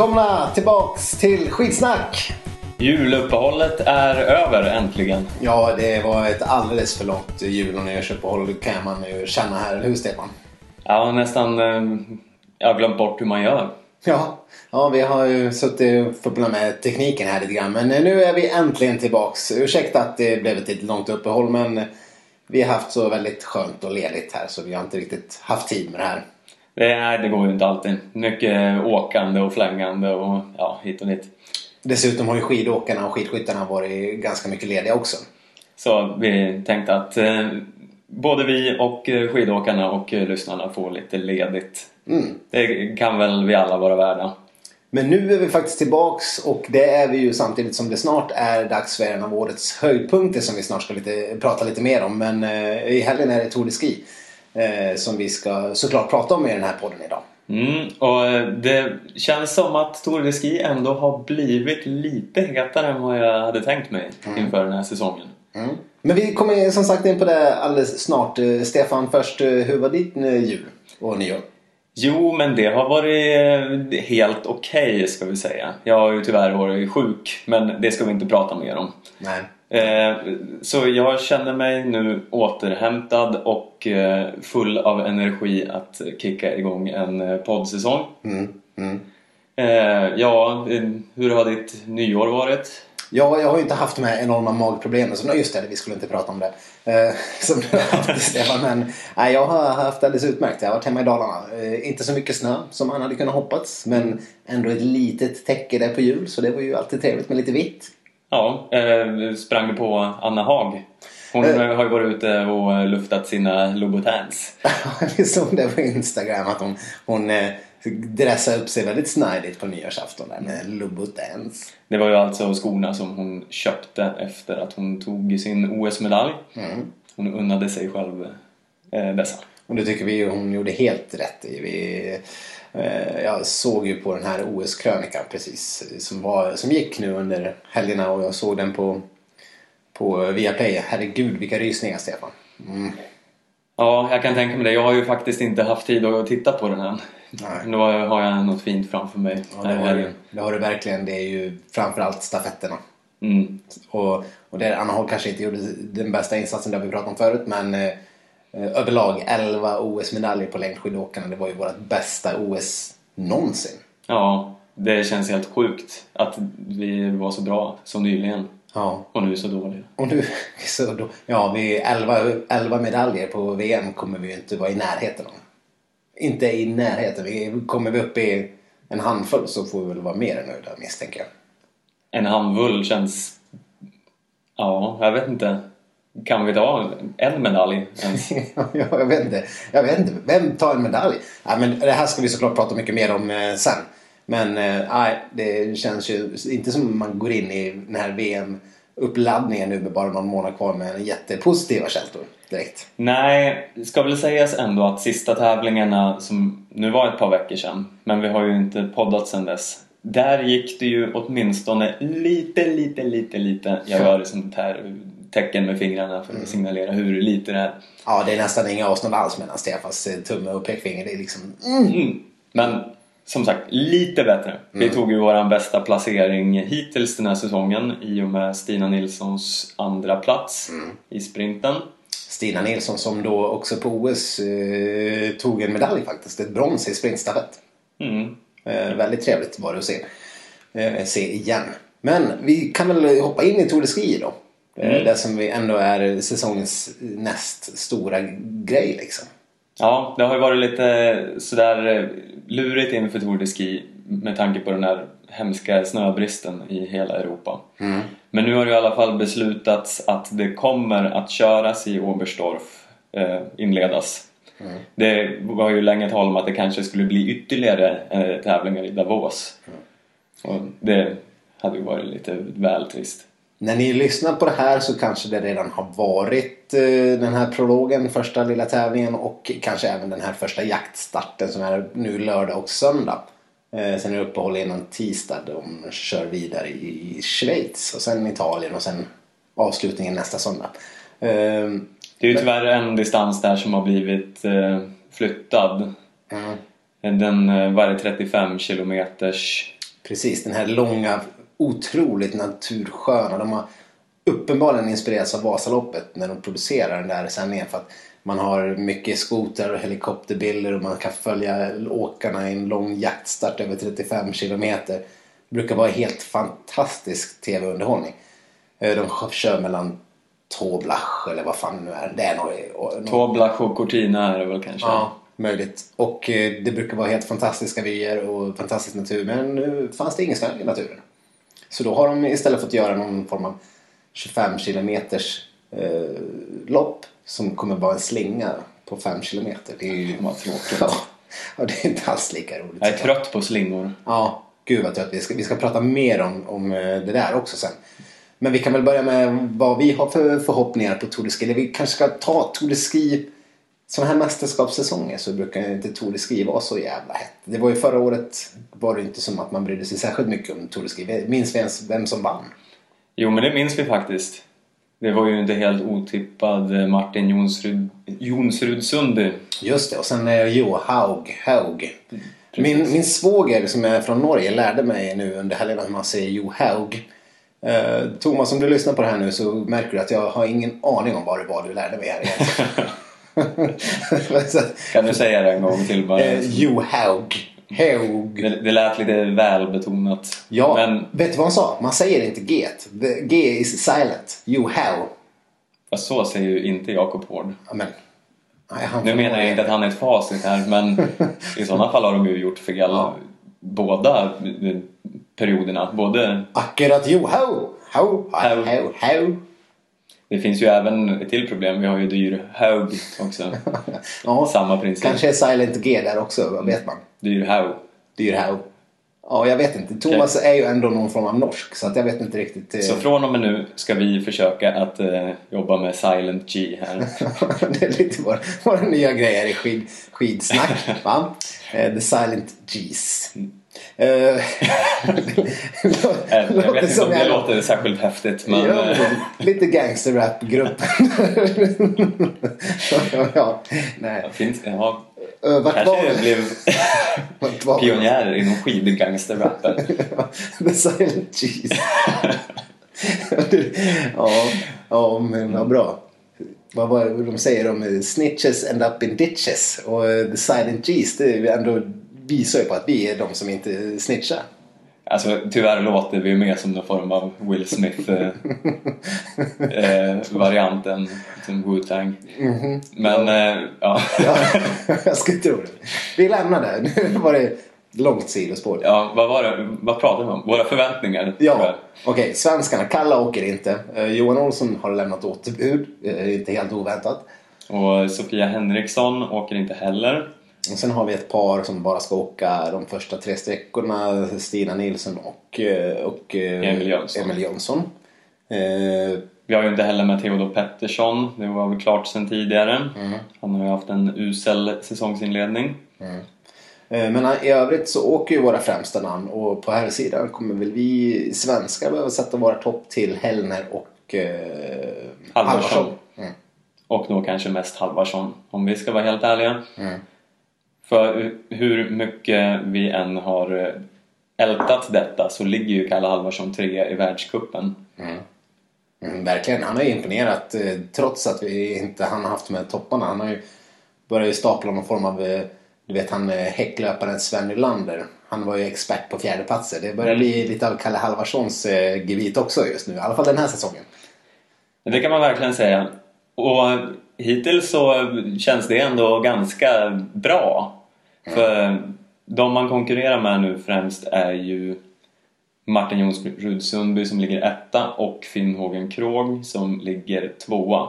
Välkomna tillbaks till Skitsnack! Juluppehållet är över äntligen. Ja, det var ett alldeles för långt jul och nyårsuppehåll kan man ju känna här, eller hur Stefan? Har nästan eh, jag har glömt bort hur man gör. Ja, ja, vi har ju suttit och problem med tekniken här lite grann. Men nu är vi äntligen tillbaks. Ursäkta att det blev ett lite långt uppehåll men vi har haft så väldigt skönt och ledigt här så vi har inte riktigt haft tid med det här. Det, nej, det går ju inte alltid. Mycket åkande och flängande och ja, hit och dit. Dessutom har ju skidåkarna och skidskyttarna varit ganska mycket lediga också. Så vi tänkte att eh, både vi och eh, skidåkarna och eh, lyssnarna får lite ledigt. Mm. Det kan väl vi alla vara värda. Men nu är vi faktiskt tillbaks och det är vi ju samtidigt som det snart är dags för en av årets höjdpunkter som vi snart ska lite, prata lite mer om. Men eh, i helgen är det Tour de Ski eh, som vi ska såklart prata om i den här podden idag. Mm, och eh, det känns som att Tour de Ski ändå har blivit lite hetare än vad jag hade tänkt mig inför den här säsongen. Mm. Men vi kommer som sagt in på det alldeles snart. Eh, Stefan, först, eh, hur var ditt jul och nyår? Jo, men det har varit helt okej ska vi säga. Jag har ju tyvärr varit sjuk, men det ska vi inte prata mer om. Nej. Eh, Så jag känner mig nu återhämtad och eh, full av energi att kicka igång en eh, poddsäsong. Mm. Mm. Eh, Ja, hur har ditt nyår varit? Ja, jag har ju inte haft de här enorma magproblemen. Så, just det, vi skulle inte prata om det. Eh, som du har haft Stefan. Men nej, jag har haft alldeles utmärkt. Jag har varit hemma i Dalarna. Eh, inte så mycket snö som man hade kunnat hoppats. Men ändå ett litet täcke där på jul. Så det var ju alltid trevligt med lite vitt. Ja, eh, sprang på Anna Haag? Hon Eh. har ju varit ute och luftat sina Louboutins. Vi såg det på Instagram att hon, hon eh, dressade upp sig väldigt snajdigt på nyårsafton där med Louboutins. Det var ju alltså skorna som hon köpte efter att hon tog sin OS-medalj. Mm. Hon unnade sig själv eh, dessa. Och det tycker vi hon gjorde helt rätt i. Vi, eh, jag såg ju på den här OS-krönikan precis som, var, som gick nu under helgerna och jag såg den på, på Viaplay. Herregud vilka rysningar Stefan. Mm. Ja, jag kan tänka mig det. Jag har ju faktiskt inte haft tid att titta på den än. Nej. Nu har jag något fint framför mig. Ja, det, har du, det har du verkligen. Det är ju framförallt stafetterna. Mm. Och, och där Anna Holm kanske inte gjorde den bästa insatsen, det har vi pratat om förut, men eh, överlag 11 OS-medaljer på längdskidåkarna. Det var ju vårt bästa OS någonsin. Ja, det känns helt sjukt att vi var så bra så nyligen Ja. och nu så dåliga. Och nu så då, ja, vi 11, 11 medaljer på VM kommer vi ju inte vara i närheten av. Inte i närheten. Vi, kommer vi upp i en handfull så får vi väl vara mer än nöjda misstänker jag. En handfull känns... Ja, jag vet inte. Kan vi ta en medalj ens? Ja, jag vet inte. Jag vet inte. Vem tar en medalj? Ja, men det här ska vi såklart prata mycket mer om eh, sen. Men eh, nej, det känns ju inte som man går in i den här VM-uppladdningen nu med bara någon månad kvar med jättepositiva känslor direkt. Nej, det ska väl sägas ändå att sista tävlingarna som nu var ett par veckor sedan, men vi har ju inte poddat sedan dess. Där gick det ju åtminstone lite, lite, lite, lite. Jag gör sånt här tecken med fingrarna för att signalera hur lite det är. Ja, det är nästan inga avstånd alls mellan Stefans eh, tumme och pekfinger. Det är liksom... Mm. Mm. Men som sagt, lite bättre. Vi tog ju våran bästa placering hittills den här säsongen i och med Stina Nilssons andra plats i sprinten. Stina Nilsson som då också på OS eh, tog en medalj faktiskt. Ett brons i sprintstafett. Mm. Eh, väldigt trevligt var det att se. Eh, se igen. Men vi kan väl hoppa in i Tour de Ski då. Eh, Mm. Det som vi ändå är säsongens näst stora grej liksom. Ja, det har ju varit lite sådär eh, lurigt inför Tour de Ski med tanke på den här hemska snöbristen i hela Europa. Men nu har det i alla fall beslutats att det kommer att köras i Oberstdorf, eh, inledas. Det var ju länge tal om att det kanske skulle bli ytterligare eh, tävlingar i Davos. Och det hade ju varit lite väl trist. När ni lyssnar på det här så kanske det redan har varit eh, den här prologen, första lilla tävlingen och kanske även den här första jaktstarten som är nu lördag och söndag. Eh, sen är det uppehåll innan tisdag. De kör vidare i Schweiz och sen Italien och sen avslutningen nästa söndag. Eh, Det är ju tyvärr en distans där som har blivit eh, flyttad. ja. Den, det, 35 kilometers... Precis, den här långa, otroligt natursköna. De har uppenbarligen inspirerats av Vasaloppet när de producerar den där sändningen. För att man har mycket skoter och helikopterbilder och man kan följa åkarna i en lång jaktstart över 35 kilometer. Det brukar vara helt fantastisk tv-underhållning. Eh, De kör mellan Toblach eller vad fan det nu är. Det är nog... Toblach och Cortina är det väl kanske? Ja, möjligt. Och eh, det brukar vara helt fantastiska vyer och fantastisk natur. Men nu fanns det ingen snö i naturen. Så då har de istället fått göra någon form av 25 kilometers eh, lopp som kommer vara en slinga på 5 kilometer. Det är ju... Vad tråkigt. Ja, ja, det är inte alls lika roligt. Jag är trött på slingor. Ja, gud vad trött. Vi ska, vi ska prata mer om, om eh, det där också sen. Men vi kan väl börja med vad vi har för förhoppningar på Tour de Ski. Eller vi kanske ska ta Tour de Ski sådana här mästerskapssäsonger så brukar inte Tour de Ski vara så jävla hett. Det var ju förra året var det inte som att man brydde sig särskilt mycket om Tour de Ski. Minns vi ens vem som vann? Jo, men det minns vi faktiskt. Det var ju inte helt otippad Martin Jonsrud, Jonsrud Sundby. Just det, och sen eh, Jo Haug. Haug. Min, min svåger som är från Norge lärde mig nu under helgen hur man säger Jo Haug. Eh, Thomas, om du lyssnar på det här nu så märker du att jag har ingen aning om vad det var du lärde mig här egentligen. Kan du säga det en gång till bara? eh, Jo Haug. Haug. Det, det lät lite välbetonat. Ja, Men vet du vad han sa? Man säger inte G. The G is silent. You how. fast så säger ju inte Jakob Hård. Ja, men, nej, Nu menar jag inte att han är ett facit här men i sådana fall har de ju gjort fel Ja. båda perioderna. Både, Akkurat you how. How. How. How. How. Det finns ju även ett till problem. Vi har ju dyr hög också. Ja, Samma princip. kanske är silent G där också. Vad vet man? Dyr how. Dyr how. Ja, jag vet inte. Thomas är ju ändå någon form av norsk så att jag vet inte riktigt. eh, Så från och med nu ska vi försöka att eh, jobba med silent G här. det är lite vår, våra nya grejer i skid, skidsnack. Va? Eh, The Silent G's. Eh, Eh, Jag låter vet inte om det jag- låter särskilt häftigt men... Ja, eh, lite gangsterrap-grupp. ja, nej. Finns, ja, Uh, vart var kanske blev var vi? pionjärer inom skidgangsterrappen. The Silent G's. ja, ja, men vad bra. Vad var det de säger om snitches end up in ditches? Och The Silent G's, det är ändå visar ju på att vi är de som inte snitchar. Alltså tyvärr låter vi mer som någon form av Will Smith eh, eh, varianten som Wu-Tang. Men eh, ja. Ja, jag skulle tro det. Vi lämnar det. Nu var det långt sidospår. ja, vad var det? Vad pratade vi om? Våra förväntningar? Ja, okej. Svenskarna. Kalla åker inte. Eh, Johan Olsson har lämnat återbud. Eh, inte helt oväntat. Och Sofia Henriksson åker inte heller. Och sen har vi ett par som bara ska åka de första tre sträckorna. Stina Nilsson och, eh, och eh, Emil Jönsson. Emil Jönsson. Eh, Vi har ju inte heller med Theodor Pettersson. Det var väl klart sedan tidigare. Han har ju haft en usel säsongsinledning. eh, Men i övrigt så åker ju våra främsta namn och på här sidan kommer väl vi svenskar behöva sätta våra topp till Hellner och eh, Halvarsson. Mm. Och då kanske mest Halvarsson om vi ska vara helt ärliga. Mm. För hur mycket vi än har eh, ältat detta så ligger ju Kalle Halvarsson trea i världscupen. Mm, verkligen. Han har ju imponerat eh, trots att vi inte han har haft med topparna. Han har ju börjat ju stapla någon form av, eh, du vet han häcklöparen Sven Nylander. Han var ju expert på fjärdeplatser. Det börjar bli lite av Kalle Halvarssons gebit också just nu. I alla fall den här säsongen. Det kan man verkligen säga. Och hittills så känns det ändå ganska bra. För de man konkurrerar med nu främst är ju Martin Jonsrud Sundby som ligger etta och Finn Hågen Krog som ligger tvåa.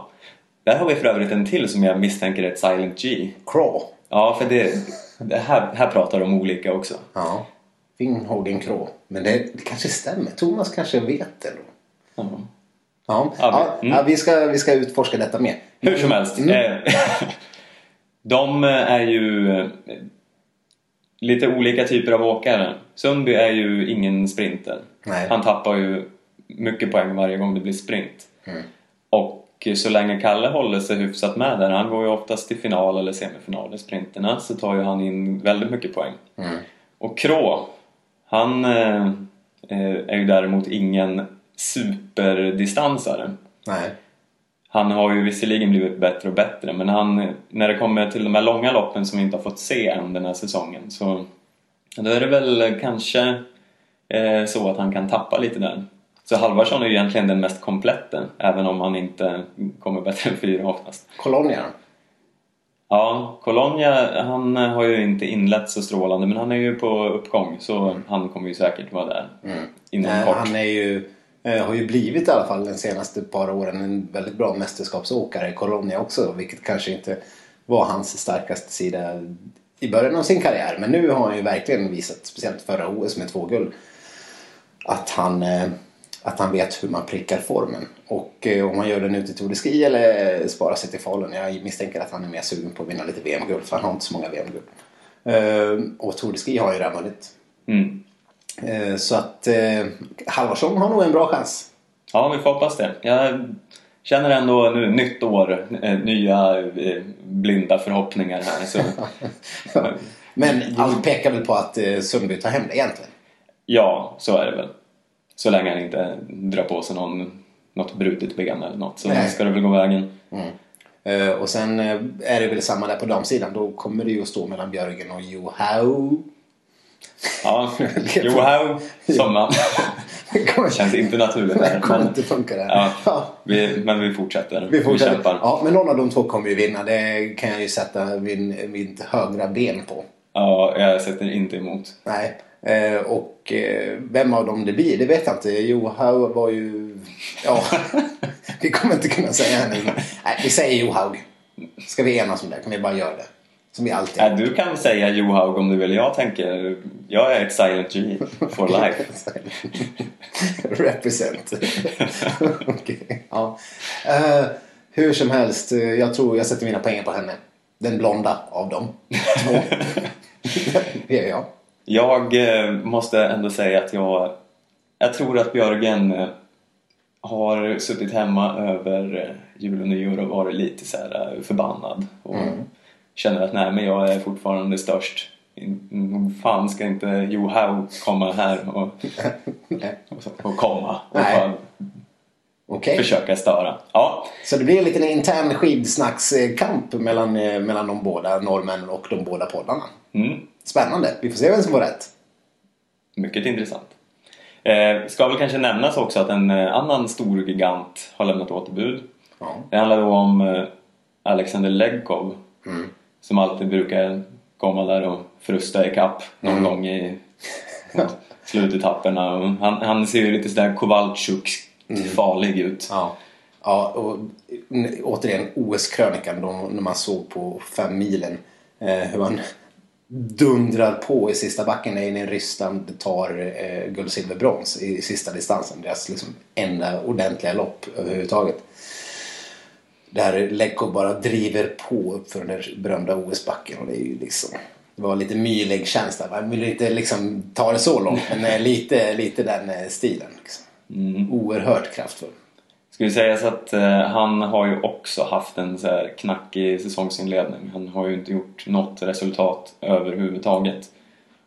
Där har vi för övrigt en till som jag misstänker är ett Silent G. Craw. Ja, för det, det här, här pratar de olika också. Ja. Finnhågen Craw. Men det kanske stämmer. Thomas kanske vet ändå. Ja. Ja, Ja, ja, mm. ja, vi, ska, vi ska utforska detta mer. Hur som helst. Mm. eh, De är ju lite olika typer av åkare. Sundby är ju ingen sprinter. Nej. Han tappar ju mycket poäng varje gång det blir sprint. Mm. Och så länge Kalle håller sig hyfsat med där, han går ju oftast till final eller semifinal i sprinterna, så tar ju han in väldigt mycket poäng. Mm. Och Krå, han eh, eh, är ju däremot ingen superdistansare. Nej. Han har ju visserligen blivit bättre och bättre men han, när det kommer till de här långa loppen som vi inte har fått se än den här säsongen så då är det väl kanske eh, så att han kan tappa lite där. Så Halvarsson är ju egentligen den mest komplette även om han inte kommer bättre än fyra oftast. Colonia? Ja, Colonia han har ju inte inlett så strålande men han är ju på uppgång så han kommer ju säkert vara där inom Eh, kort. Han är ju, eh, har ju blivit i alla fall de senaste par åren en väldigt bra mästerskapsåkare i Colonia också. Vilket kanske inte var hans starkaste sida i början av sin karriär. Men nu har han ju verkligen visat, speciellt förra OS med två guld, att han, eh, att han vet hur man prickar formen. Och eh, om han gör det nu till Tour de Ski eller eh, sparar sig till Falun. Jag misstänker att han är mer sugen på att vinna lite VM-guld för han har inte så många VM-guld. Eh, Och Tour de Ski har ju redan vunnit. Mm. Eh, Så att eh, Halvarsson har nog en bra chans. Ja, vi får hoppas det. Jag känner ändå nu, nytt år, eh, nya blinda förhoppningar här. Så, Men allt pekar väl på att Sundby tar hem det egentligen. ja, så är det väl. Så länge han inte drar på sig någon, något brutet ben eller något så Nej. ska det väl gå vägen. Eh, Och sen är det väl samma där på damsidan. Då kommer det ju att stå mellan Björgen och Johaug. Ja, Johaug som man. Det Känns inte naturligt det kommer Men, inte funka där. ja, Ja. vi, men vi fortsätter. Vi fortsätter. kämpar. Ja, men någon av de två kommer ju vinna. Det kan jag ju sätta min, mitt högra ben på. Ja, jag sätter inte emot. Nej. Eh, och eh, vem av dem det blir, det vet jag inte. Johaug var ju... Ja, vi kommer inte kunna säga henne. Nej, vi säger Johaug. Ska vi enas om det? Kan vi bara göra det? Som vi alltid Ja, du kan säga Johaug om du vill. Jag tänker, jag är ett silent G for life. Represent. Okej, ja. Eh, hur som helst, eh, jag tror jag sätter mina pengar på henne. Den blonda av dem. Två. det gör jag. Jag eh, måste ändå säga att jag, jag tror att Björgen eh, har suttit hemma över eh, jul och nyår och varit lite så här förbannad och känner att nej men jag är fortfarande störst. Fan ska inte Johaug komma här och, och komma och Okej. försöka störa. Ja, Så det blir en liten intern skidsnackskamp mellan, eh, mellan de båda norrmännen och de båda poddarna. mm, Spännande. Vi får se vem som får rätt. mycket intressant. Eh, ska väl kanske nämnas också att en eh, annan stor gigant har lämnat återbud. Ja. Det handlar då om eh, Alexander Legkov Mm. Som alltid brukar komma där och frusta i kapp någon Mm. gång i slutetapperna. Han, han ser ju lite sådär Kowalczuk farlig ut. Ja. Ja, och återigen OS-krönikan då när man såg på fem milen eh, hur han dundrar på i sista backen när när Ryssland tar eh, guld, silver, brons i sista distansen. Deras liksom enda ordentliga lopp överhuvudtaget. Där Lekko bara driver på upp för den där berömda OS-backen och det är ju liksom det var lite mylig känsla. Man vill inte liksom ta det så långt men eh, lite, lite den eh, stilen. Liksom. Mm. Oerhört kraftfull. Ska vi säga så att eh, han har ju också haft en så här knackig säsongsinledning. Han har ju inte gjort något resultat överhuvudtaget.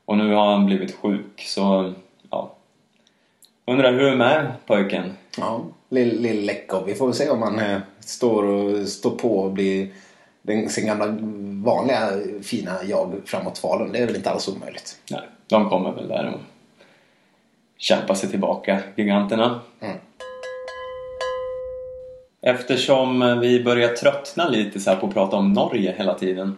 Och nu har han blivit sjuk så ja. Undrar hur är med pojken? Ja, lill, lill. Vi får väl se om han eh, står, och, står på och blir den, sin gamla vanliga fina jag framåt Falun. Det är väl inte alls omöjligt. Nej, de kommer väl där och kämpa sig tillbaka, giganterna. Mm. Eftersom vi börjar tröttna lite så här på att prata om Norge hela tiden.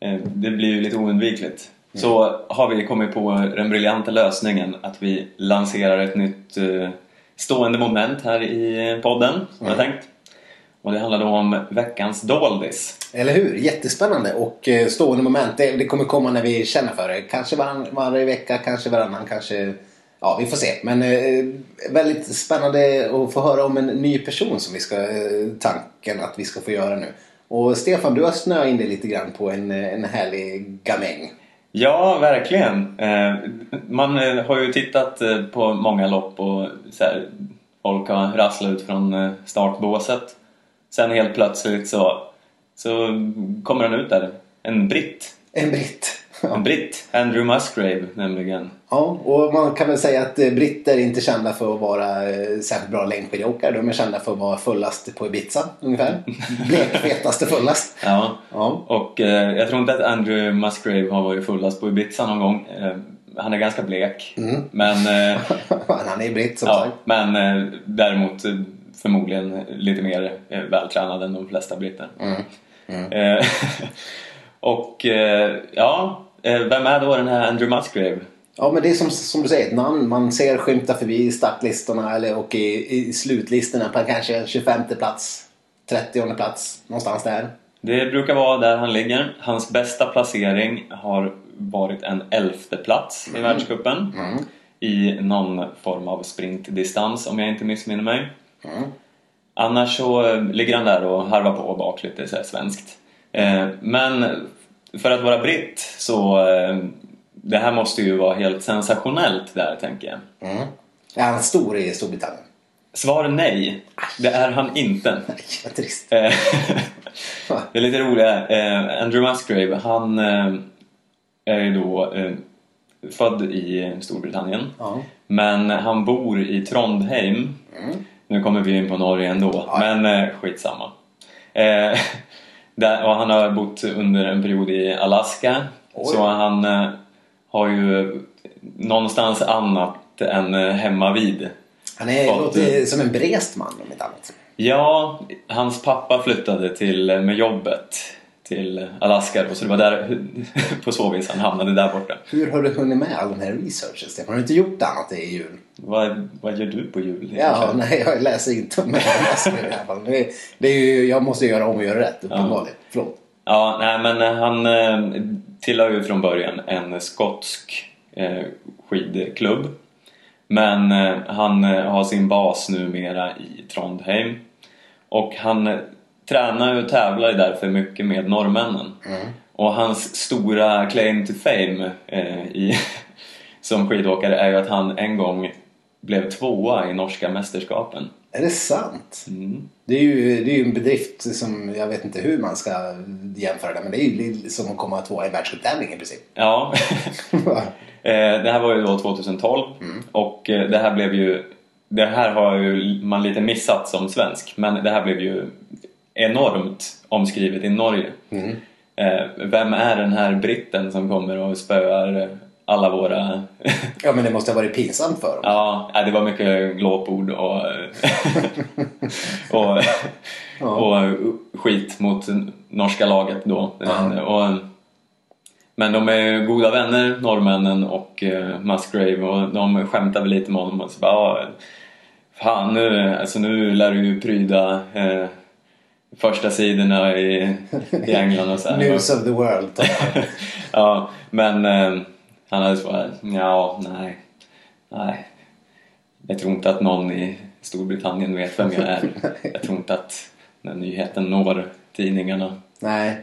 eh, Det blir ju lite oundvikligt. Så har vi kommit på den briljanta lösningen att vi lanserar ett nytt eh, stående moment här i podden, som jag tänkt. Och det handlar då om veckans doldis. Eller hur? Jättespännande och eh, stående moment. Det, det kommer komma när vi känner för det. Kanske varann, varje vecka, kanske varannan, kanske... Ja, vi får se. Men eh, väldigt spännande att få höra om en ny person som vi ska... Eh, tanken att vi ska få göra nu. Och Stefan, du har snöat in dig lite grann på en, eh, en härlig gamäng. Ja, verkligen. Eh, man eh, har ju tittat eh, på många lopp och så här, folk har rasslat ut från startbåset. sen helt plötsligt så, så kommer han ut där. En britt. En britt. En britt. Andrew Musgrave nämligen. Ja, och man kan väl säga att eh, britter är inte kända för att vara eh, särskilt bra längdskidåkare. De är kända för att vara fullast på Ibiza ungefär. Blekfetaste fullast. Ja. Ja. Och eh, jag tror inte att Andrew Musgrave har varit fullast på Ibiza någon gång. Eh, han är ganska blek. Men, eh, Han är britt som ja, sagt. men eh, däremot eh, förmodligen lite mer eh, vältränad än de flesta britter. Eh, och eh, ja, vem är då den här Andrew Musgrave? Ja men det är som, som du säger ett namn man ser skymta förbi startlistorna eller, och i, i slutlistorna på kanske 25 plats, 30 plats, någonstans där. Det brukar vara där han ligger. Hans bästa placering har varit en elfte plats i världscupen. I någon form av sprintdistans om jag inte missminner mig. Annars så eh, ligger han där och harvar på bak lite så svenskt. Eh, Men för att vara britt så eh, det här måste ju vara helt sensationellt där tänker jag. Mm. Är han stor i Storbritannien? Svar nej. Det är han inte. Nej, vad trist. Eh, det är lite roliga. Eh, Andrew Musgrave, han eh, är ju då född i Storbritannien. Ja. Men han bor i Trondheim. Nu kommer vi in på Norge ändå, Ja. men skitsamma. Eh, där, och han har bott under en period i Alaska. Oj. Så han eh, har ju någonstans annat än eh, hemma vid. Han är, Fått, låter som en brest man om inte annat. Ja, hans pappa flyttade till, med jobbet till Alaska och så det var där, på så vis han hamnade där borta. Hur har du hunnit med all den här researchen Stefan? Har du inte gjort annat i jul? Vad, vad gör du på jul? Ja, nej jag läser inte här i alla fall. Det är, det är ju, jag måste göra om och göra rätt uppenbarligen. Förlåt. Ja, nej men han eh, tillhör ju från början en skotsk eh, skidklubb. Men eh, han har sin bas numera i Trondheim. Och han tränar och tävlar ju därför mycket med norrmännen. Och hans stora claim to fame eh, i, som skidåkare är ju att han en gång blev tvåa i norska mästerskapen. Är det sant? Mm. Det är, ju, det är ju en bedrift som jag vet inte hur man ska jämföra det men det är ju som att komma tvåa i en världscuptävling i princip. Ja, Eh, Det här var ju då 2012 och eh, det här blev ju Det här har ju man lite missat som svensk men det här blev ju enormt omskrivet i Norge. Eh, Vem är den här britten som kommer och spöar eh, alla våra... ja men det måste ha varit pinsamt för dem. ja, det var mycket glåpord och, och, och skit mot norska laget då. Ja. Och, men de är goda vänner, norrmännen och uh, Musgrave och de skämtar väl lite med honom och så bara "Ja, Fan nu, alltså nu lär du ju pryda eh, första sidorna i, i England och så här. News of the world. ja, men eh, han hade svarat ja, nej, nej. Jag tror inte att någon i Storbritannien vet vem jag är. Jag tror inte att den nyheten når tidningarna. Nej.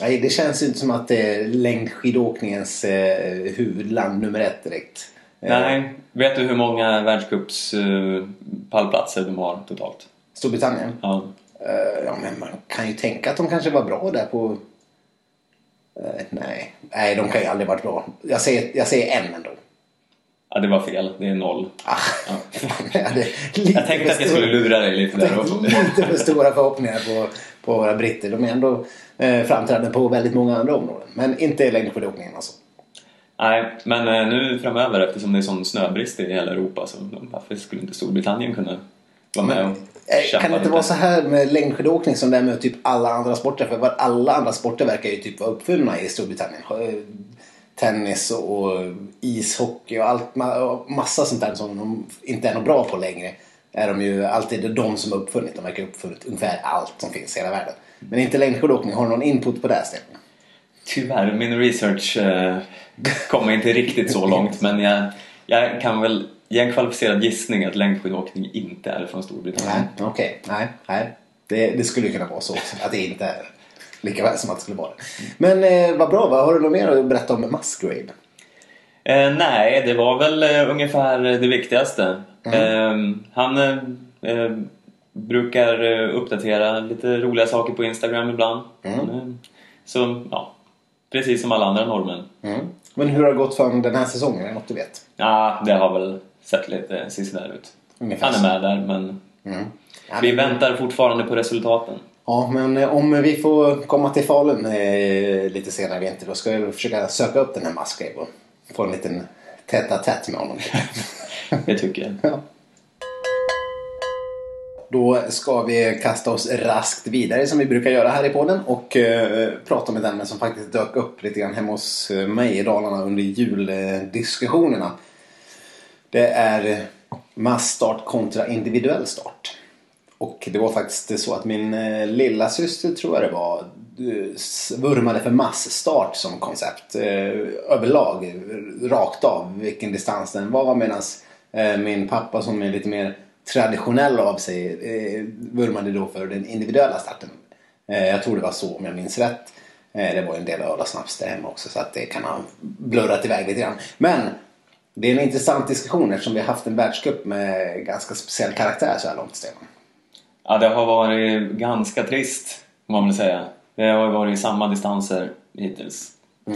Nej, det känns inte som att det är längdskidåkningens eh, huvudland nummer ett direkt. Eh, Nej, vet du hur många världscups eh, pallplatser de har totalt? Storbritannien? Ja. Eh, ja, men man kan ju tänka att de kanske var bra där på... Eh, nej. nej, de kan ju aldrig varit bra. Jag säger, jag säger en ändå. ja, det var fel. Det är noll. Ah, Ja. jag, tänkte att jag skulle lura dig lite där. och- lite för stora förhoppningar på, på våra britter. De är ändå eh, framträdande på väldigt många andra områden. Men inte längdskidåkningen alltså. Nej, men eh, nu framöver eftersom det är sån snöbrist i hela Europa så varför skulle inte Storbritannien kunna vara med och Eh, kämpa Kan det inte vara så här med längdskidåkning som det är med typ alla andra sporter? För alla andra sporter verkar ju typ vara uppfunna i Storbritannien. Eh, Tennis och ishockey och allt, massa sånt där som de inte är något bra på längre. Är de ju alltid de som har uppfunnit. De verkar ha uppfunnit ungefär allt som finns i hela världen. Men inte längdskidåkning. Har du någon input på det Stefan? Tyvärr, min research eh, kommer inte riktigt så långt men jag, jag kan väl ge en kvalificerad gissning att längdskidåkning inte är från Storbritannien. Nej, okej. Nej, nej. Det, det skulle kunna vara så också. Att det inte är lika väl som att det skulle vara det. Men eh, vad bra. Vad har du något mer att berätta om Musgrave? Eh, nej, det var väl eh, ungefär det viktigaste. Eh, han eh, eh, brukar eh, uppdatera lite roliga saker på Instagram ibland. Mm. Så ja, precis som alla andra norrmän. Mm. Men hur har det gått för den här säsongen? Är det något du vet? Ja, det har väl sett lite sisådär ut. Ungefär Han är med där men Mm. Vi väntar fortfarande på resultaten. Ja, men eh, om vi får komma till Falun eh, lite senare i vinter då ska jag försöka söka upp den här Musgrave och få en liten tätt a tätt med honom. Det tycker jag. Ja. Då ska vi kasta oss raskt vidare som vi brukar göra här i podden och eh, prata om ett ämne som faktiskt dök upp lite grann hemma hos eh, mig i Dalarna under juldiskussionerna. Det är massstart kontra individuell start. Och det var faktiskt så att min eh, lilla syster tror jag det var vurmade för massstart som koncept eh, överlag, rakt av vilken distans den var medan eh, min pappa som är lite mer traditionell av sig vurmade då för den individuella starten. Jag tror det var så om jag minns rätt. Det var ju en del öl och snaps där hemma också så att det kan ha blurrat iväg lite grann. Men det är en intressant diskussion eftersom vi har haft en världscup med ganska speciell karaktär så här långt Stefan. Ja, det har varit ganska trist, får man väl säga. Det har varit samma distanser hittills.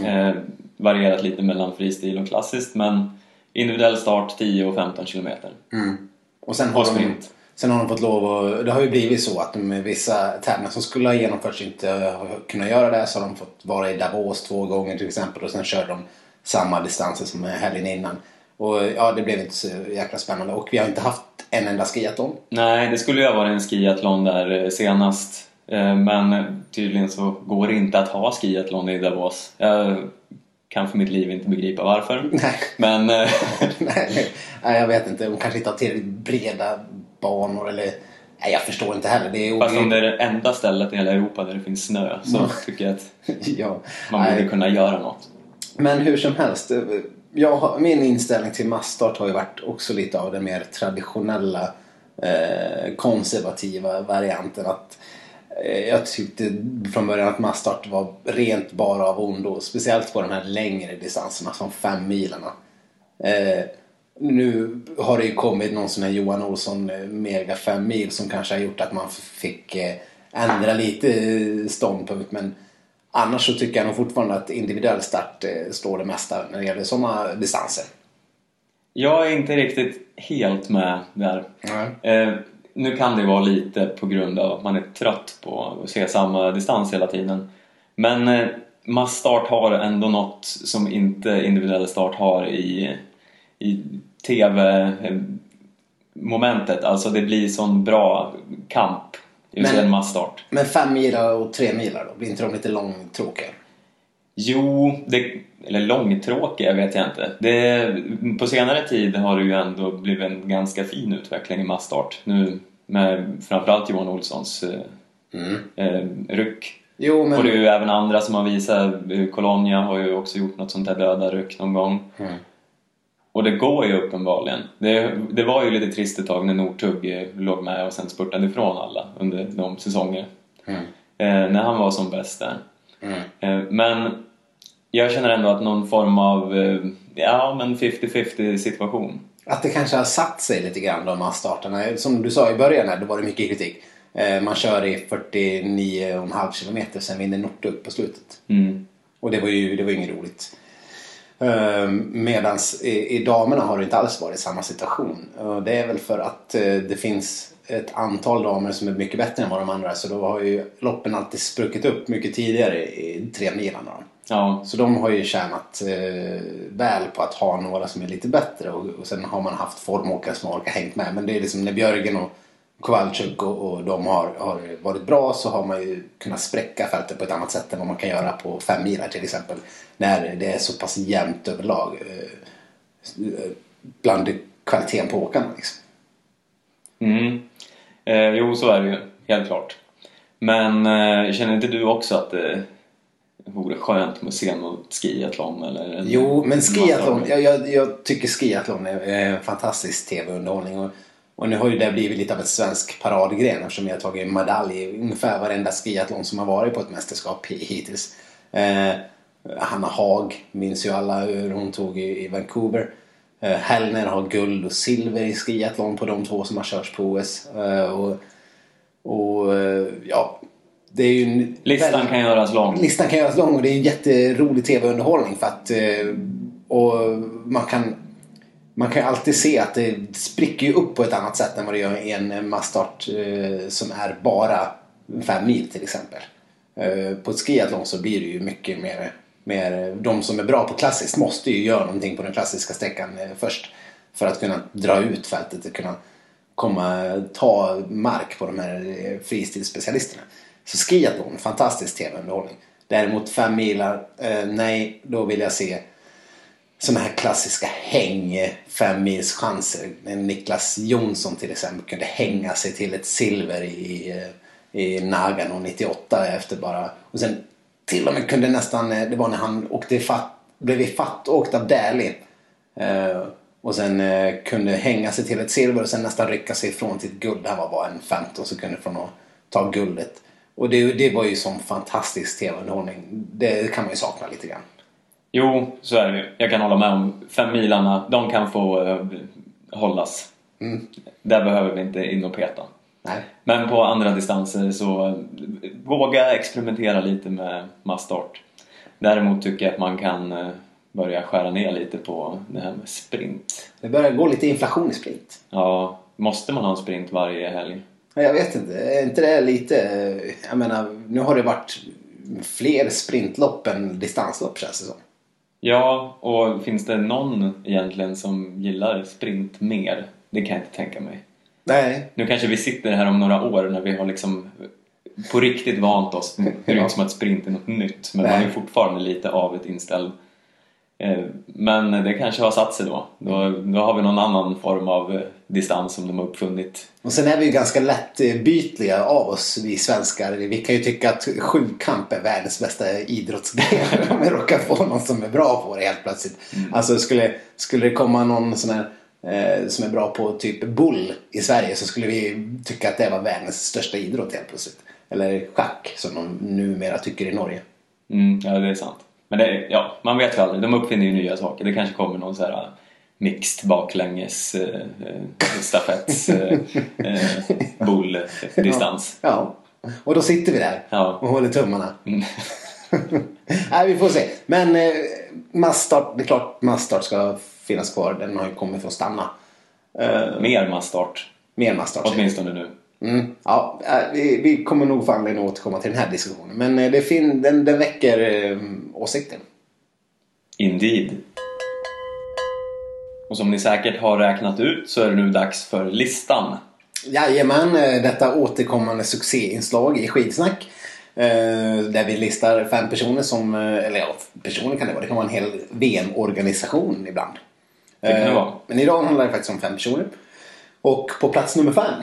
Eh, varierat lite mellan fristil och klassiskt, men individuell start 10 och 15 kilometer. Och sen har, Och de, sprint. sen har de fått lov att, det har ju blivit så att de vissa tävlingar som skulle ha genomförts inte har kunnat göra det. Så har de fått vara i Davos två gånger till exempel och sen kör de samma distanser som helgen innan. Och ja, det blev inte så jäkla spännande. Och vi har inte haft en enda skiathlon. Nej, det skulle ju ha varit en skiathlon där eh, senast. Eh, men tydligen så går det inte att ha skiathlon i Davos. Jag kan för mitt liv inte begripa varför. Nej. Men eh, nej, jag vet inte. De kanske inte har tillräckligt breda banor eller... Nej, jag förstår inte heller. Det är fast om det är det enda stället i hela Europa där det finns snö så tycker jag att ja. man borde kunna göra något. Men hur som helst. Jag, min inställning till massstart har ju varit också lite av den mer traditionella eh, konservativa varianten. Att, eh, jag tyckte från början att massstart var rent bara av ondo. Speciellt på de här längre distanserna som fem milarna. Eh, nu har det ju kommit någon sån här Johan Olsson eh, mega fem mil som kanske har gjort att man fick eh, ändra lite eh, ståndpunkt. Men annars så tycker jag nog fortfarande att individuell start eh, slår det mesta när det gäller sådana distanser. Jag är inte riktigt helt med där. Eh, nu kan det vara lite på grund av att man är trött på att se samma distans hela tiden. Men eh, massstart har ändå något som inte individuell start har i, i TV-momentet. Alltså det blir sån bra kamp just Men- en massstart. Men fem milar och tre milar då? Blir inte de lite långtråkiga? Jo, det, eller långtråkiga vet jag inte. Det, på senare tid har det ju ändå blivit en ganska fin utveckling i massstart. Nu med framförallt Johan Olssons eh, eh, ryck. Jo, men... Och det är ju även andra som har visat. eh, Colonia har ju också gjort något sånt här döda ryck någon gång. Mm. Och det går ju uppenbarligen. Det, det var ju lite trist ett tag när Northug eh, låg med och sen spurtade ifrån alla under de säsonger. Mm. Eh, när han var som bäst där. Mm. Eh, Men jag känner ändå att någon form av eh, ja, men 50-50 situation. Att det kanske har satt sig lite grann de massstarterna. Som du sa i början här, då var det mycket kritik. Eh, Man kör i 49,5 kilometer sen vinner Northug på slutet. Mm. Och det var ju det var inget roligt. Medan i, i damerna har det inte alls varit samma situation. Det är väl för att eh, det finns ett antal damer som är mycket bättre än vad de andra är. Så då har ju loppen alltid spruckit upp mycket tidigare i tre milarna. Ja, Så de har ju tjänat eh, väl på att ha några som är lite bättre. Och, och sen har man haft formåkare som har hängt med. Men det är liksom när Björgen och Kowalczyk och, och de har, har varit bra så har man ju kunnat spräcka fältet på ett annat sätt än vad man kan göra på fem milar till exempel. När det är så pass jämnt överlag. Eh, bland kvaliteten på åkarna liksom. mm. eh, jo så är det ju, helt klart. Men eh, känner inte du också att det vore skönt med att se något skiathlon eller? Jo, men skiathlon. Jag, jag, jag tycker skiathlon är, är en fantastisk tv-underhållning. Och, och nu har ju det blivit lite av ett svensk paradgren eftersom jag har tagit medalj i ungefär varenda skiathlon som har varit på ett mästerskap hi- hittills. Eh, Hanna Haag minns ju alla hur hon tog i, i Vancouver. Eh, Hellner har guld och silver i skiathlon på de två som har körts på OS. Eh, och Och eh, ja, det är ju en Listan väldigt- kan göras lång. Listan kan göras lång och det är en jätterolig tv-underhållning för att eh, och man kan man kan ju alltid se att det spricker ju upp på ett annat sätt än vad det gör i en eh, massstart eh, som är bara fem mil till exempel. Eh, på ett skiathlon så blir det ju mycket mer, mer de som är bra på klassiskt måste ju göra någonting på den klassiska sträckan eh, först för att kunna dra ut fältet och kunna komma, ta mark på de här eh, fristilsspecialisterna. Så skiathlon, fantastisk tv-underhållning. Däremot fem milar, eh, nej, då vill jag se sådana här klassiska häng, fem mils chanser. Niklas Jonsson till exempel kunde hänga sig till ett silver i, eh, i Nagano 98 efter bara... Och sen till och med kunde nästan, eh, det var när han åkte ifatt, blev ifatt och åkte av Dali. Eh, och sen eh, kunde hänga sig till ett silver och sen nästan rycka sig ifrån till ett guld. Han var bara en 15 sekunder från att ta guldet. Och det, det var ju som fantastisk tv-underhållning. Det kan man ju sakna lite grann. Jo, så är det ju. Jag kan hålla med om fem milarna, de kan få eh, hållas. Där behöver vi inte in och peta. Nej. Men på andra distanser så eh, våga experimentera lite med massstart. Däremot tycker jag att man kan eh, börja skära ner lite på det här med sprint. Det börjar gå lite inflation i sprint. Ja, måste man ha en sprint varje helg? Ja, Jag vet inte, är inte det lite... eh, Jag menar, nu har det varit fler sprintlopp än distanslopp känns det som. Ja, och finns det någon egentligen som gillar sprint mer? Det kan jag inte tänka mig. Nej. Nu kanske vi sitter här om några år när vi har liksom på riktigt vant oss. Det är inte som att sprint är något nytt men man är Nej. fortfarande lite avet inställd. Eh, Men det kanske har satt sig då. Då, då har vi någon annan form av eh, distans som de har uppfunnit. Och sen är vi ju ganska lättbytliga av oss, vi svenskar. Vi kan ju tycka att sjukamp är världens bästa idrottsgren. Om vi råkar få någon som är bra på det helt plötsligt. Alltså skulle, skulle det komma någon sån här eh, som är bra på typ bull i Sverige så skulle vi tycka att det var världens största idrott helt plötsligt. Eller schack som de numera tycker i Norge. Mm, ja, det är sant. Men det, ja, man vet ju aldrig. De uppfinner ju nya saker. Det kanske kommer någon så här eh, mixed baklänges eh, stafetts eh, bull-distans. Ja. Och då sitter vi där Ja. och håller tummarna. Mm. Nej, vi får se. Men eh, massstart, det är klart massstart ska finnas kvar. Den har ju kommit för att stanna. Eh, Mer massstart. mer massstart. Åtminstone nu. Mm. Ja, eh, vi, vi kommer nog få anledning att återkomma till den här diskussionen. Men eh, det fin- den, den väcker eh, åsikter. Indeed. Och som ni säkert har räknat ut så är det nu dags för listan. Jajamän, eh, detta återkommande succéinslag i Skidsnack. Där vi listar fem personer som, eller ja, personer kan det vara, det kan vara en hel VM-organisation ibland. Det kan det vara. Men idag handlar det faktiskt om fem personer. Och på plats nummer fem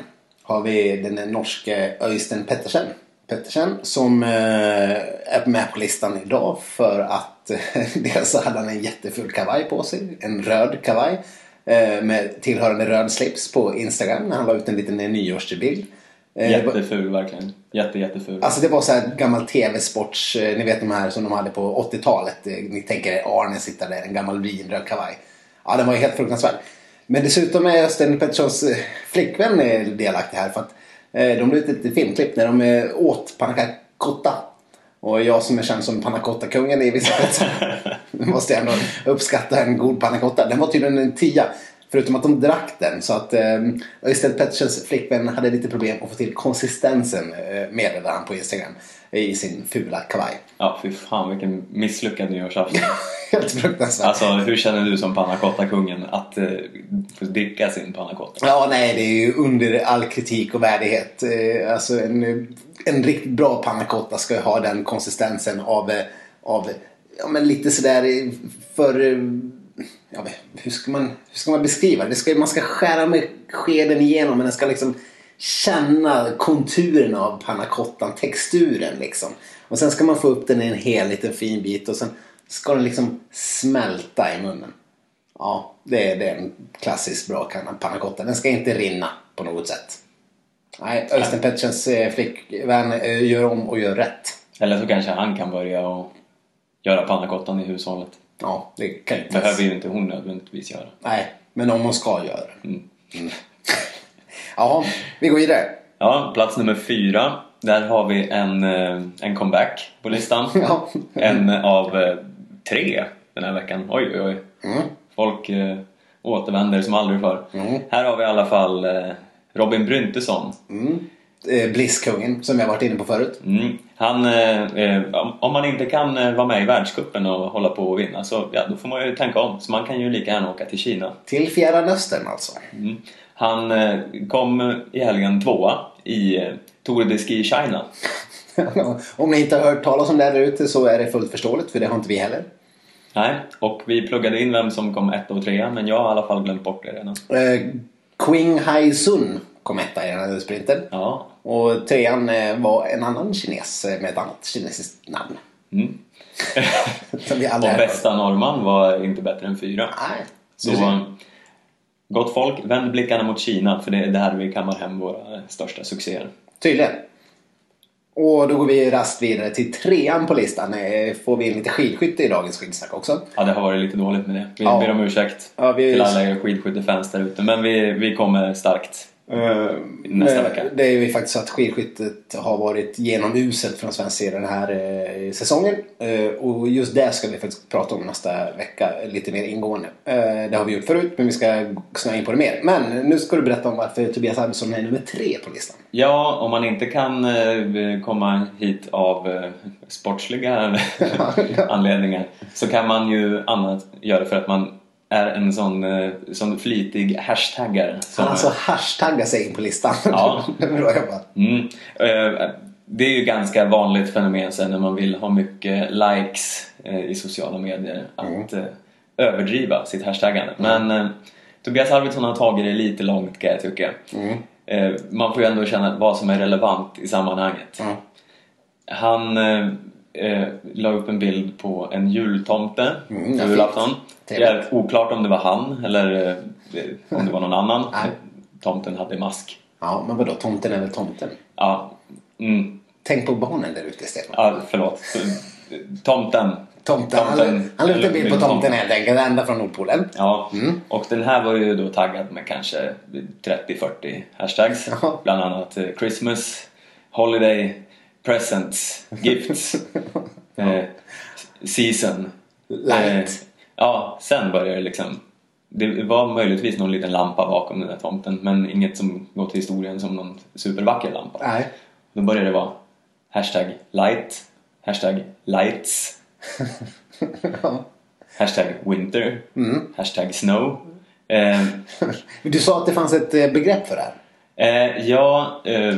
har vi den norske Öystein Pettersen. Pettersen som eh, är med på listan idag för att eh, dels så hade han en jätteful kavaj på sig. En röd kavaj. eh, Med tillhörande röd slips på Instagram när han la ut en liten nyårsbild. Jätteful verkligen. Jätte, jätteful. Alltså det var så här gammal tv-sports, ni vet de här som de hade på 80-talet. Eh, Ni tänker er Arne sitta där, en gammal vinröd kavaj. Ja, den var ju helt fruktansvärd. Men dessutom är Östen Petterssons eh, flickvän delaktig här för att eh, de la ut ett filmklipp när de eh, åt panna cotta. Och jag som är känd som panna cotta-kungen i vissa kretsar måste ändå uppskatta en god panna cotta. Den var tydligen en tia. Förutom att de drack den. Så att eh, Öystein Petterssons flickvän hade lite problem att få till konsistensen eh, meddelade han på Instagram. I sin fula kavaj. Ja, fy fan vilken misslyckad nyårsafton. Helt fruktansvärt. Alltså, hur känner du som panna cotta-kungen att eh, få dricka sin panna cotta? Ja, nej, det är ju under all kritik och värdighet. Eh, Alltså en, en riktigt bra panna cotta ska ju ha den konsistensen av, eh, av ja, men lite sådär eh, för... Ja, hur, ska man, hur ska man beskriva det? ska, man ska skära med skeden igenom men den ska liksom känna konturen av pannacottan, texturen liksom. Och sen ska man få upp den i en hel liten fin bit och sen ska den liksom smälta i munnen. Ja, det är, det är en klassisk bra pannacotta. Den ska inte rinna på något sätt. Nej, Östen Petterssons eh, flickvän eh, gör om och gör rätt. Eller så kanske han kan börja och göra pannacottan i hushållet. Ja, det kan ju inte... behöver ju inte hon nödvändigtvis göra. Nej, men om hon ska göra det. Mm. Jaha, vi går vidare. Ja, plats nummer fyra. Där har vi en, eh, en comeback på listan. Ja. En av eh, tre den här veckan. Oj, oj, oj. Mm. Folk eh, återvänder som aldrig förr. Mm. Här har vi i alla fall Robin Bryntesson. Mm. Eh, Blisskungen som jag varit inne på förut. Mm. Han, eh, eh, om- man inte kan eh, vara med i världscupen och hålla på och vinna så ja, då får man ju tänka om. Så man kan ju lika gärna åka till Kina. Till Fjärran Östern alltså. Mm. Han eh, kom i helgen tvåa i eh, Tour de Ski China. Om ni inte har hört talas om det där ute så är det fullt förståeligt för det har inte vi heller. Nej, och vi pluggade in vem som kom ett och trea men jag har i alla fall glömt bort det redan. Eh, Qing Hai Sun kom etta i den här sprinten. Ja. Och trean eh, var en annan kines eh, med ett annat kinesiskt namn. Mm. Och bästa norrman var inte bättre än fyra. Nej. Så gott folk, vänd blickarna mot Kina för det är där vi kammar hem våra största succéer. Tydligen. Och då går vi raskt vidare till trean på listan. Eh, Får vi in lite skidskytte i dagens skidsnack också. Ja, det har varit lite dåligt med det. Vi Ja. ber om ursäkt Ja, vi- till alla er skidskyttefans där ute. Men vi, vi kommer starkt. Nästa Men vecka. Det är ju faktiskt så att skidskyttet har varit genomuselt från svensk sida den här eh, säsongen. Eh, och just det ska vi faktiskt prata om nästa vecka lite mer ingående. Eh, det har vi gjort förut men vi ska snöa in på det mer. Men nu ska du berätta om varför Tobias Arvidsson är nummer tre på listan. Ja, om man inte kan eh, komma hit av eh, sportsliga anledningar så kan man ju annat göra för att man är en sån, eh, sån flitig hashtagger. som- alltså hashtaggar sig in på listan. Ja. det är bra jobbat. Mm. Eh, Det är ju ganska vanligt fenomen sen när man vill ha mycket likes eh, i sociala medier att eh, överdriva sitt hashtaggande. Men eh, Tobias Arvidsson har tagit det lite långt kan jag tycka. Eh, Man får ju ändå känna vad som är relevant i sammanhanget. Mm. Han eh, la upp en bild på en jultomte Mm, på julafton. Det är oklart om det var han eller eh, om det var någon annan. Nej. Tomten hade mask. Ja, men vadå? Tomten är väl tomten? Ja, mm, Tänk på barnen där ute Stefan. ja förlåt. Tomten. Tomten. Han, Tomten. han la ut en bild på Tomten. tomten helt enkelt, ända från Nordpolen. Ja, Mm. och den här var ju då taggad med kanske 30-40 hashtags. Ja. Bland annat eh, Christmas, Holiday, Presents, Gifts, eh, Season. Light. Eh, ja, sen började det liksom det var möjligtvis någon liten lampa bakom den där tomten men inget som går till historien som någon supervacker lampa. Nej. Då började det vara hashtag light, hashtag lights, Ja. hashtag winter, Mm. hashtag snow. Eh, Du sa att det fanns ett eh, begrepp för det här. Eh, ja, eh,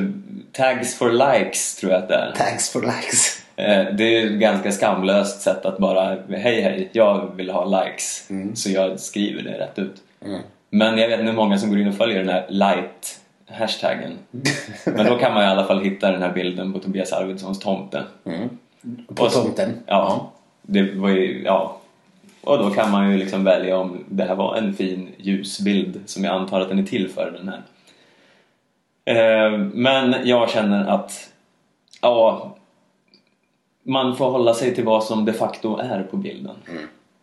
tags for likes tror jag att det är. Tags for likes. Eh, det är ett ganska skamlöst sätt att bara hej hej, jag vill ha likes. Så jag skriver det rätt ut. Men jag vet inte hur många som går in och följer den här light hashtaggen. Men då kan man i alla fall hitta den här bilden på Tobias Arvidssons tomte. På Och så- tomten. Ja, det var ju, ja. Och då kan man ju liksom välja om det här var en fin ljusbild som jag antar att den är till för den här. Eh, Men jag känner att ja, man får hålla sig till vad som de facto är på bilden.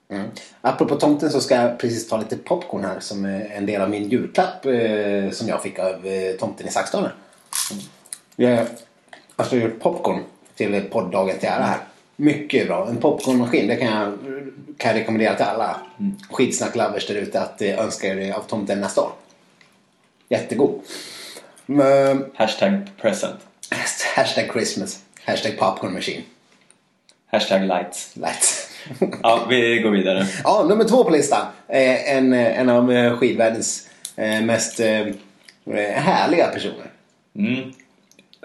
Mm. Apropå tomten så ska jag precis ta lite popcorn här som är en del av min julklapp eh, som jag fick av eh, tomten i Saxdalen. Jag har alltså gjort popcorn till podddagen till ära här. Mycket bra. En popcornmaskin. Det kan jag, kan jag rekommendera till alla skitsnack-lovers där ute att eh, önska er av tomten nästa år. Jättegod. Men, Hashtag present. hashtag Christmas. Hashtag popcorn machine. Hashtag lights. Lätt. Ja, vi går vidare. Ja, nummer två på listan. En, en av eh, skidvärldens eh, mest eh, härliga personer. Mm.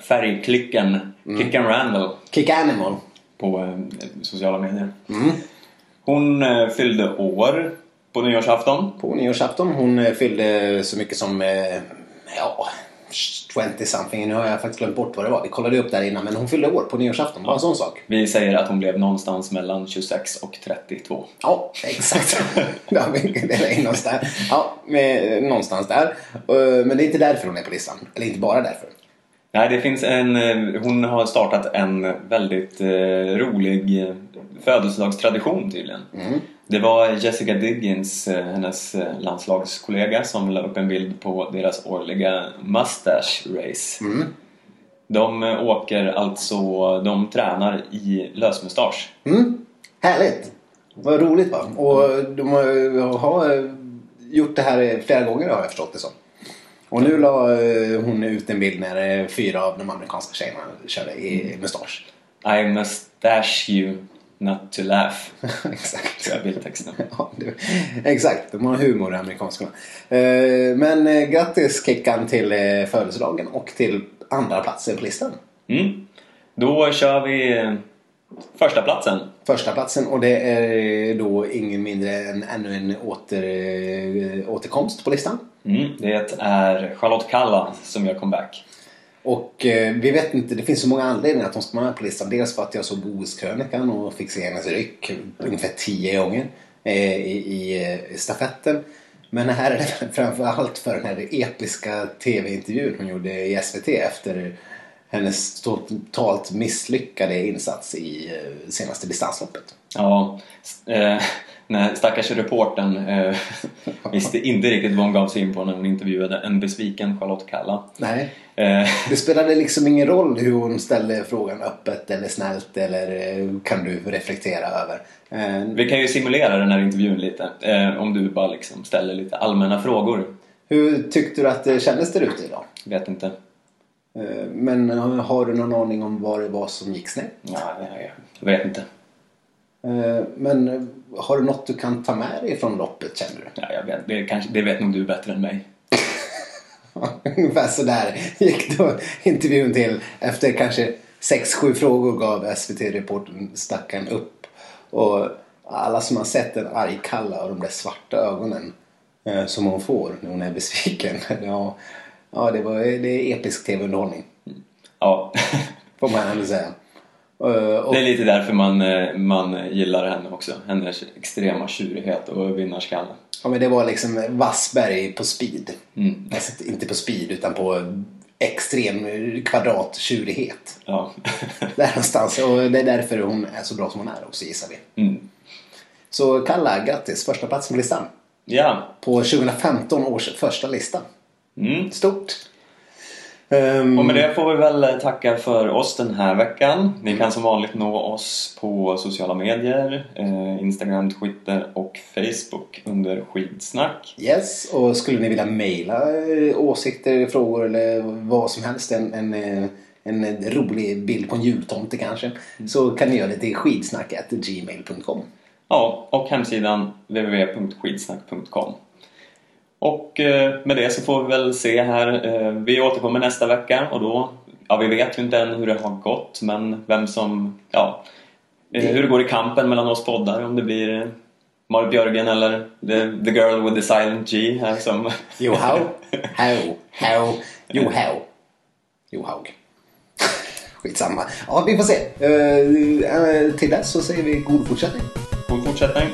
Färgklicken, Kickan Randall Kick Animal. på sociala medier. Hon eh, fyllde år på nyårsafton. På nyårsafton. Hon fyllde så mycket som ja, 20 something. Nu har jag faktiskt glömt bort vad det var. Vi kollade upp där innan. Men hon fyllde år på nyårsafton. Bara en sån sak. Vi säger att hon blev någonstans mellan 26 och 32. Ja, exakt. Då har vi delat in oss där. Ja, med, någonstans där. Eh, Men det är inte därför hon är på listan. Eller inte bara därför. Nej, det finns en, eh, hon har startat en väldigt eh, rolig födelsedagstradition tydligen. Det var Jessica Diggins, eh, hennes eh, landslagskollega, som la upp en bild på deras årliga Mustache Race. Mm. De eh, åker alltså, de tränar i lösmustasch. Mm. Härligt! Vad roligt va? Och de har, gjort det här flera gånger har jag förstått det som. Och nu la hon ut en bild när fyra av de amerikanska tjejerna körde i mustasch. I mustache you not to laugh. Exakt. Tror jag bildtexten. Ja, det, exakt, de har humor i amerikanskorna. Eh, men eh, grattis Kickan till eh, födelsedagen och till andra platsen på listan. Mm. Då kör vi eh, första platsen. Första platsen och det är då ingen mindre än ännu en åter, eh, återkomst på listan. Mm. Det är Charlotte Kalla som gör comeback. Och eh, vi vet inte, det finns så många anledningar att hon ska vara med på listan. Dels för att jag såg Bohuskrönikan och fick se hennes ryck ungefär tio gånger eh, i, i eh, stafetten. Men här är det framförallt för den här episka tv-intervjun hon gjorde i SVT efter hennes totalt misslyckade insats i eh, senaste distansloppet. Ja, eh, när stackars reportern eh, visste inte riktigt vad hon gav sig in på när hon intervjuade en besviken Charlotte Kalla. Nej, Eh, det spelade liksom ingen roll hur hon ställde frågan öppet eller snällt eller eh, kan du reflektera över. Eh, vi kan ju simulera den här intervjun lite. Eh, om du bara liksom ställer lite allmänna frågor. Hur tyckte du att det kändes där ute idag? Vet inte. Eh, Men har du någon aning om vad det var som gick snett? Ja, jag vet inte. Eh, Men har du något du kan ta med dig från loppet känner du? Ja, jag vet, det, kanske, det vet nog du bättre än mig. Ungefär sådär gick då intervjun till. Efter kanske 6-7 frågor gav SVT-reportern stackaren upp. Och alla som har sett en arg Kalla och de där svarta ögonen eh, som hon får när hon är besviken. Ja, ja det, var, det är episk tv-underhållning. Ja, Får man ändå säga. Eh, och, det är lite därför man, eh, man gillar henne också. Hennes extrema tjurighet och vinnarskalle. ja, men det var liksom Wassberg på speed. Mm. Alltså, inte på speed utan på extrem kvadrattjurighet. Ja. Där någonstans. Och det är därför hon är så bra som hon är också gissar vi. Mm. Så Kalla, grattis! Första plats på listan. ja. På 2015 års första lista. Mm. Stort! Ehm, Och med det får vi väl tacka för oss den här veckan. Ni kan som vanligt nå oss på sociala medier. Eh, Instagram, Twitter och Facebook under skidsnack. Yes, och skulle ni vilja mejla eh, åsikter, frågor eller vad som helst. En, en, eh, en rolig bild på en jultomte kanske. Så kan ni göra det till skidsnack.gmail.com. Ja, och hemsidan www.skidsnack.com. Och eh, med det så får vi väl se här. Eh, vi återkommer nästa vecka och då, ja vi vet ju inte än hur det har gått men vem som, ja, eh, hur det går i kampen mellan oss poddar. Om det blir Marit Björgen eller the, the girl with the silent G här som... Johaug, how, how, Johaug. Johaug. Skitsamma. Ja, vi får se. Eh, till dess så säger vi god fortsättning. God fortsättning!